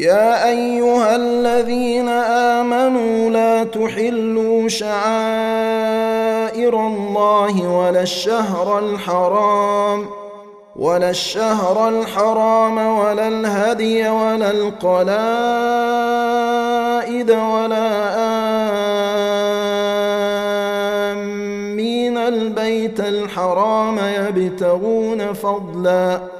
يا أيها الذين آمنوا لا تحلوا شعائر الله ولا الشهر الحرام ولا الشهر الحرام ولا الهدي ولا القلائد ولا آمين. البيت الحرام يبتغون فضلاً.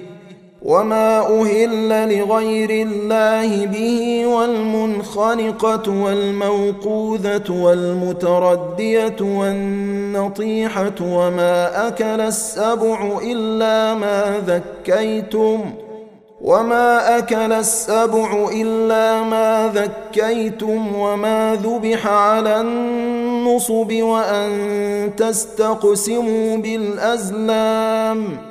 وما أهل لغير الله به والمنخنقة والموقوذة والمتردية والنطيحة وما أكل السبع إلا ما ذكيتم وما أكل السبع إلا ما ذكيتم وما ذبح على النصب وأن تستقسموا بالأزلام ۖ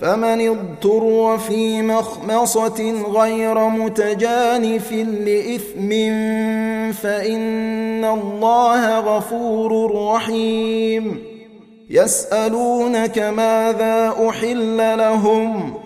فمن اضطر في مخمصة غير متجانف لإثم فإن الله غفور رحيم يسألونك ماذا أحل لهم ؟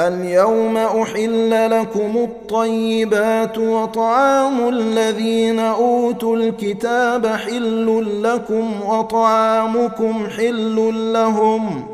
اليوم أحل لكم الطيبات وطعام الذين أوتوا الكتاب حل لكم وطعامكم حل لهم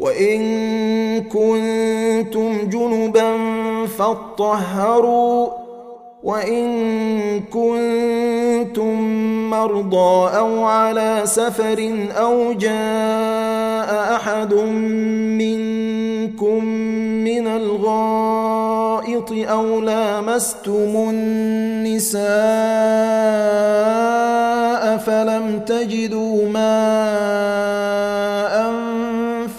وإن كنتم جنبا فاطهروا وإن كنتم مرضى أو على سفر أو جاء أحد منكم من الغائط أو لامستم النساء فلم تجدوا ماءً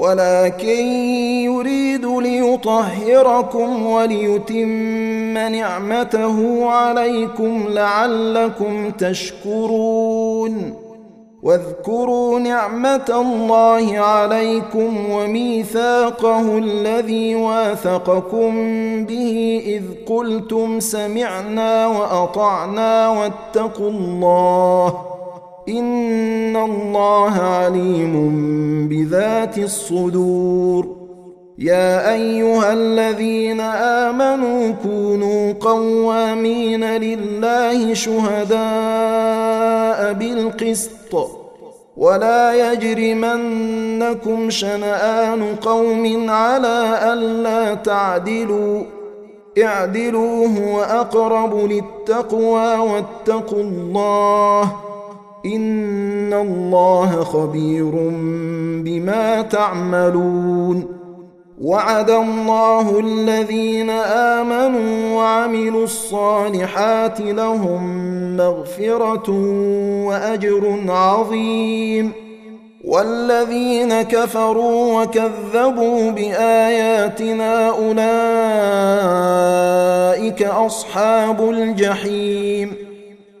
ولكن يريد ليطهركم وليتم نعمته عليكم لعلكم تشكرون. واذكروا نعمة الله عليكم وميثاقه الذي واثقكم به إذ قلتم سمعنا وأطعنا واتقوا الله. ان الله عليم بذات الصدور يا ايها الذين امنوا كونوا قوامين لله شهداء بالقسط ولا يجرمنكم شنآن قوم على ألا تعدلوا اعدلوا هو أقرب للتقوى واتقوا الله ان الله خبير بما تعملون وعد الله الذين امنوا وعملوا الصالحات لهم مغفره واجر عظيم والذين كفروا وكذبوا باياتنا اولئك اصحاب الجحيم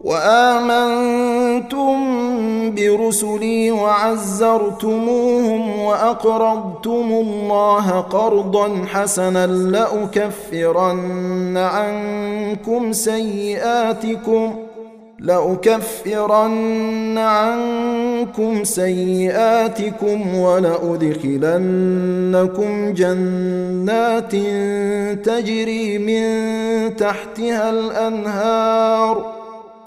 وآمنتم برسلي وعزرتموهم وأقرضتم الله قرضا حسنا لأكفرن عنكم سيئاتكم لأكفرن عنكم سيئاتكم ولأدخلنكم جنات تجري من تحتها الأنهار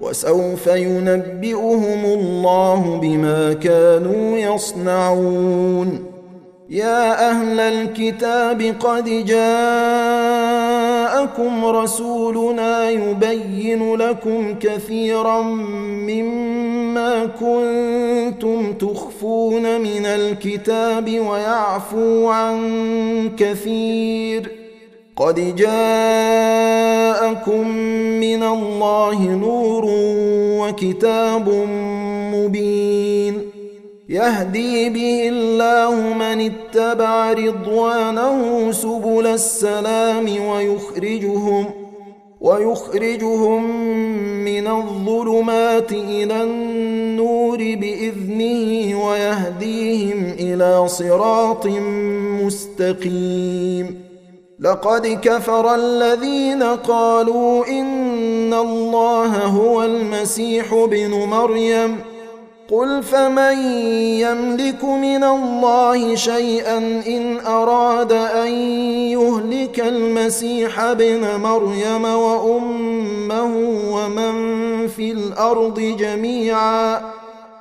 وسوف ينبئهم الله بما كانوا يصنعون. يا أهل الكتاب قد جاءكم رسولنا يبين لكم كثيرا مما كنتم تخفون من الكتاب ويعفو عن كثير. قد جاءكم من الله نور وكتاب مبين يهدي به الله من اتبع رضوانه سبل السلام ويخرجهم ويخرجهم من الظلمات إلى النور بإذنه ويهديهم إلى صراط مستقيم لقد كفر الذين قالوا إن الله هو المسيح بن مريم ۖ. قل فمن يملك من الله شيئا إن أراد أن يهلك المسيح ابن مريم وأمه ومن في الأرض جميعا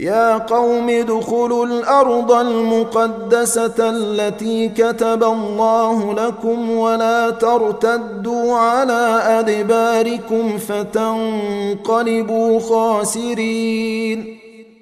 يا قوم ادخلوا الأرض المقدسة التي كتب الله لكم ولا ترتدوا على أدباركم فتنقلبوا خاسرين.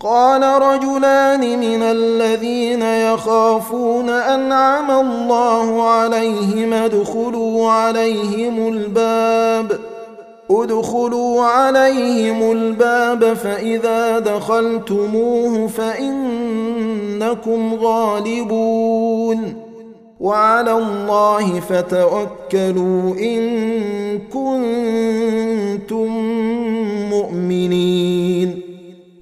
قال رجلان من الذين يخافون أنعم الله عليهم ادخلوا عليهم الباب. ادخلوا عليهم الباب فإذا دخلتموه فإنكم غالبون. وعلى الله فتوكلوا إن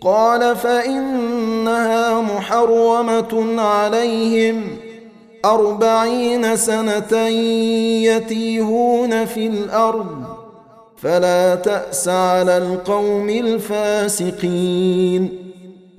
قال فإنها محرمة عليهم أربعين سنة يتيهون في الأرض فلا تأس على القوم الفاسقين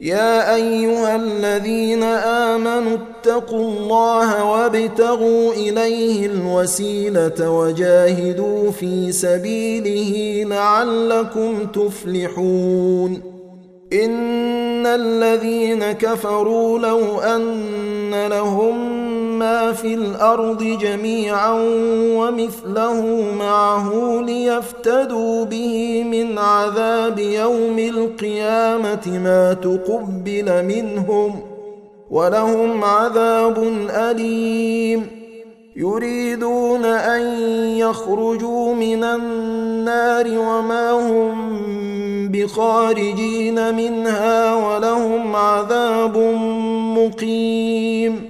يا أيها الذين آمنوا اتقوا الله وابتغوا إليه الوسيلة وجاهدوا في سبيله لعلكم تفلحون. إن الذين كفروا لو أن لهم ما في الأرض جميعا ومثله معه ليفتدوا به من عذاب يوم القيامة ما تقبل منهم ولهم عذاب أليم. يريدون أن يخرجوا من النار وما هم بخارجين منها ولهم عذاب مقيم.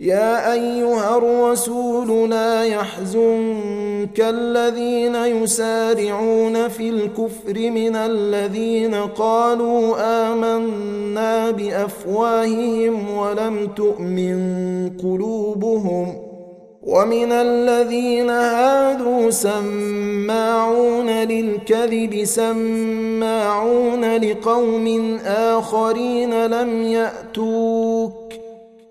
يا أيها الرسول لا يحزنك الذين يسارعون في الكفر من الذين قالوا آمنا بأفواههم ولم تؤمن قلوبهم ومن الذين هادوا سماعون للكذب سماعون لقوم آخرين لم يأتوك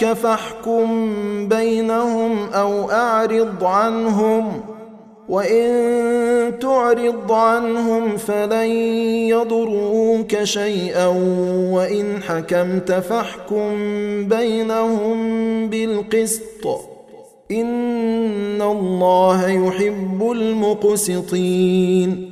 جاءوك فاحكم بينهم أو اعرض عنهم وان تعرض عنهم فلن يضروك شيئا وان حكمت فاحكم بينهم بالقسط ان الله يحب المقسطين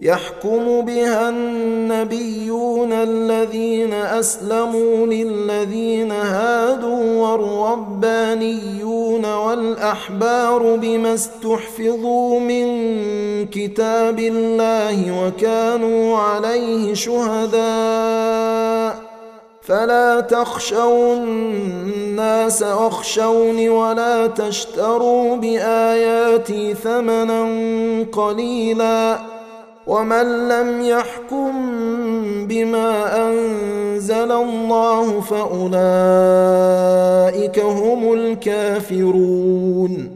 يحكم بها النبيون الذين أسلموا للذين هادوا والربانيون والأحبار بما استحفظوا من كتاب الله وكانوا عليه شهداء. فلا تخشوا الناس واخشوني ولا تشتروا بآياتي ثمنا قليلا. ومن لم يحكم بما أنزل الله فأولئك هم الكافرون.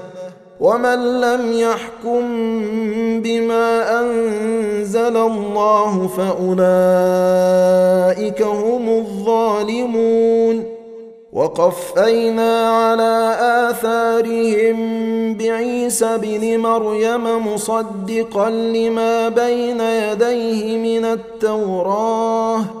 ومن لم يحكم بما انزل الله فاولئك هم الظالمون وقفينا على اثارهم بعيسى بن مريم مصدقا لما بين يديه من التوراه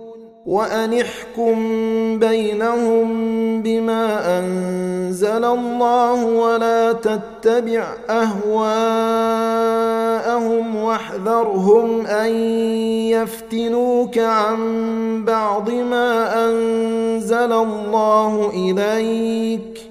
وأن احكم بينهم بما أنزل الله ولا تتبع أهواءهم جاءهم واحذرهم أن يفتنوك عن بعض ما أنزل الله إليك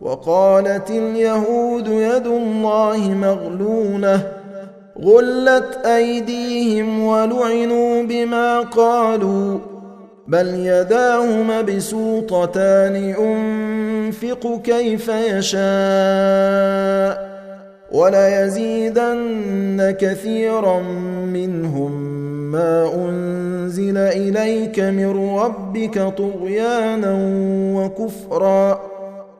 وقالت اليهود يد الله مغلولة غلت أيديهم ولعنوا بما قالوا بل يداه مبسوطتان ينفق كيف يشاء وليزيدن كثيرا منهم. ما أنزل إليك من ربك طغيانا وكفرا.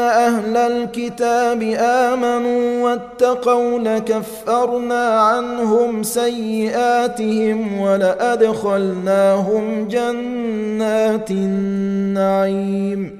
أهل الكتاب امنوا واتقوا لكفرنا عنهم سيئاتهم ولادخلناهم جنات النعيم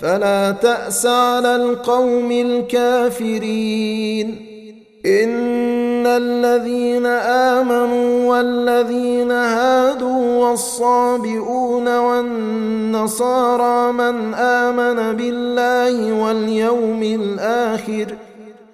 فلا تأس على القوم الكافرين. إن الذين آمنوا والذين هادوا والصابئون والنصارى من آمن بالله واليوم الآخر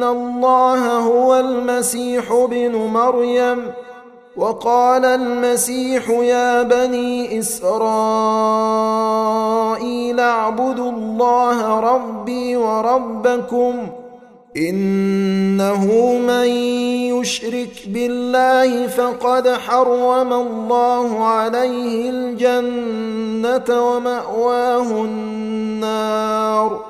ان الله هو المسيح ابن مريم وقال المسيح يا بني اسرائيل اعبدوا الله ربي وربكم انه من يشرك بالله فقد حرم الله عليه الجنه وماواه النار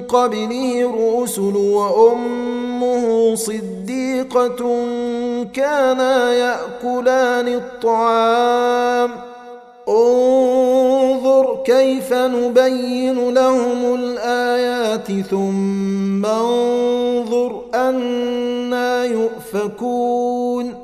قبله الرسل وأمه صديقة كانا يأكلان الطعام. انظر كيف نبين لهم الآيات ثم انظر أنا يؤفكون.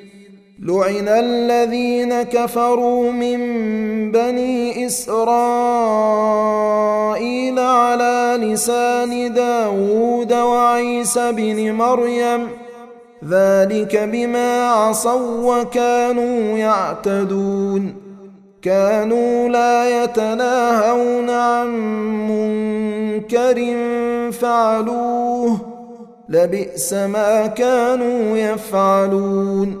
لعن الذين كفروا من بني إسرائيل على لسان داود وعيسى بن مريم ذلك بما عصوا وكانوا يعتدون كانوا لا يتناهون عن منكر فعلوه لبئس ما كانوا يفعلون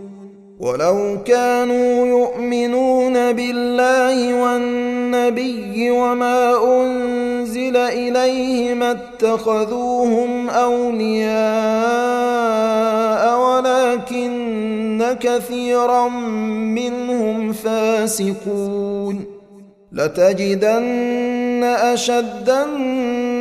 ولو كانوا يؤمنون بالله والنبي وما انزل اليه ما اتخذوهم اولياء ولكن كثيرا منهم فاسقون لتجدن اشد الناس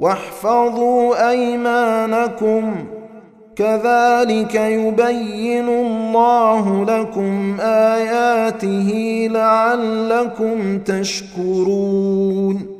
واحفظوا أيمانكم. كذلك يبين الله لكم آياته لعلكم تشكرون.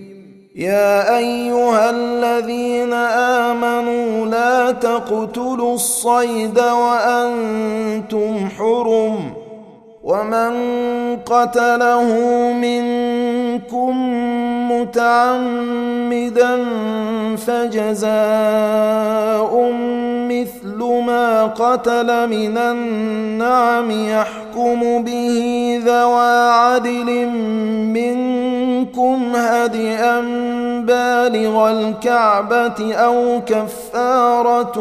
يا أيها الذين آمنوا لا تقتلوا الصيد وأنتم حرم ومن قتله منكم متعمدا فجزاء مثل ما قتل من النعم يحكم به ذوى عدل منكم هدئا بالغ الكعبة أو كفارة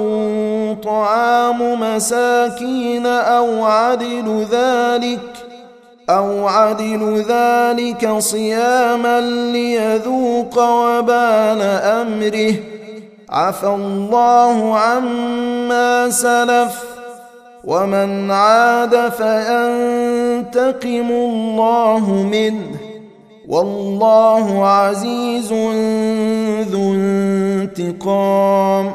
طعام مساكين أو عدل ذلك أو عدل ذلك صياما ليذوق وبال أمره. عفى الله عما سلف. ومن عاد فينتقم الله منه. والله عزيز ذو انتقام.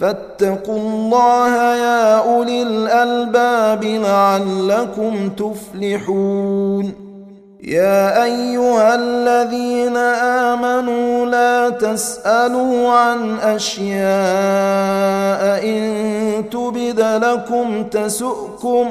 فاتقوا الله يا أولي الألباب لعلكم تفلحون. يا أيها الذين آمنوا لا تسألوا عن أشياء إن تبد لكم تسؤكم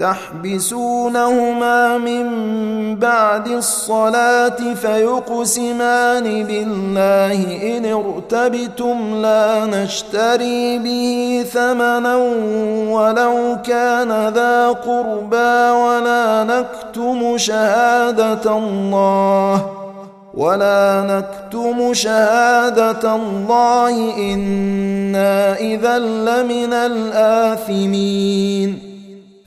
تحبسونهما من بعد الصلاة فيقسمان بالله إن ارتبتم لا نشتري به ثمنا ولو كان ذا قربى ولا نكتم شهادة الله ولا نكتم شهادة الله إنا إذا لمن الآثمين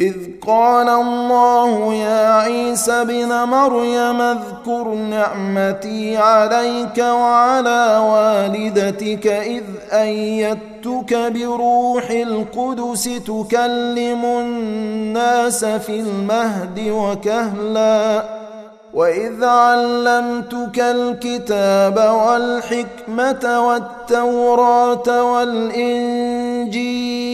إذ قال الله يا عيسى ابن مريم اذكر نعمتي عليك وعلى والدتك إذ أيدتك بروح القدس تكلم الناس في المهد وكهلا وإذ علمتك الكتاب والحكمة والتوراة والإنجيل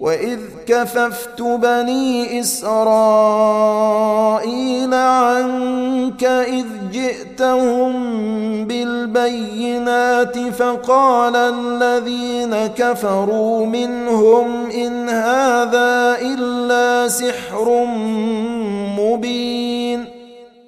واذ كففت بني اسرائيل عنك اذ جئتهم بالبينات فقال الذين كفروا منهم ان هذا الا سحر مبين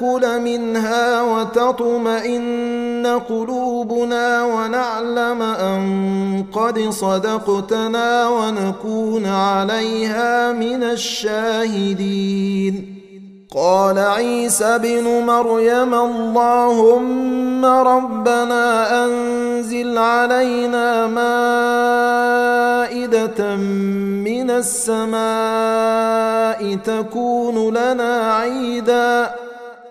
ناكل منها وتطمئن قلوبنا ونعلم أن قد صدقتنا ونكون عليها من الشاهدين. قال عيسى بن مريم اللهم ربنا أنزل علينا مائدة من السماء تكون لنا عيدا.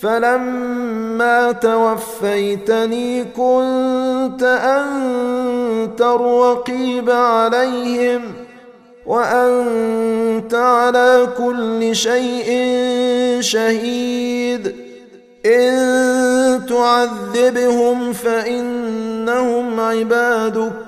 فلما توفيتني كنت أنت الرقيب عليهم وأنت على كل شيء شهيد. إن تعذبهم فإنهم عبادك.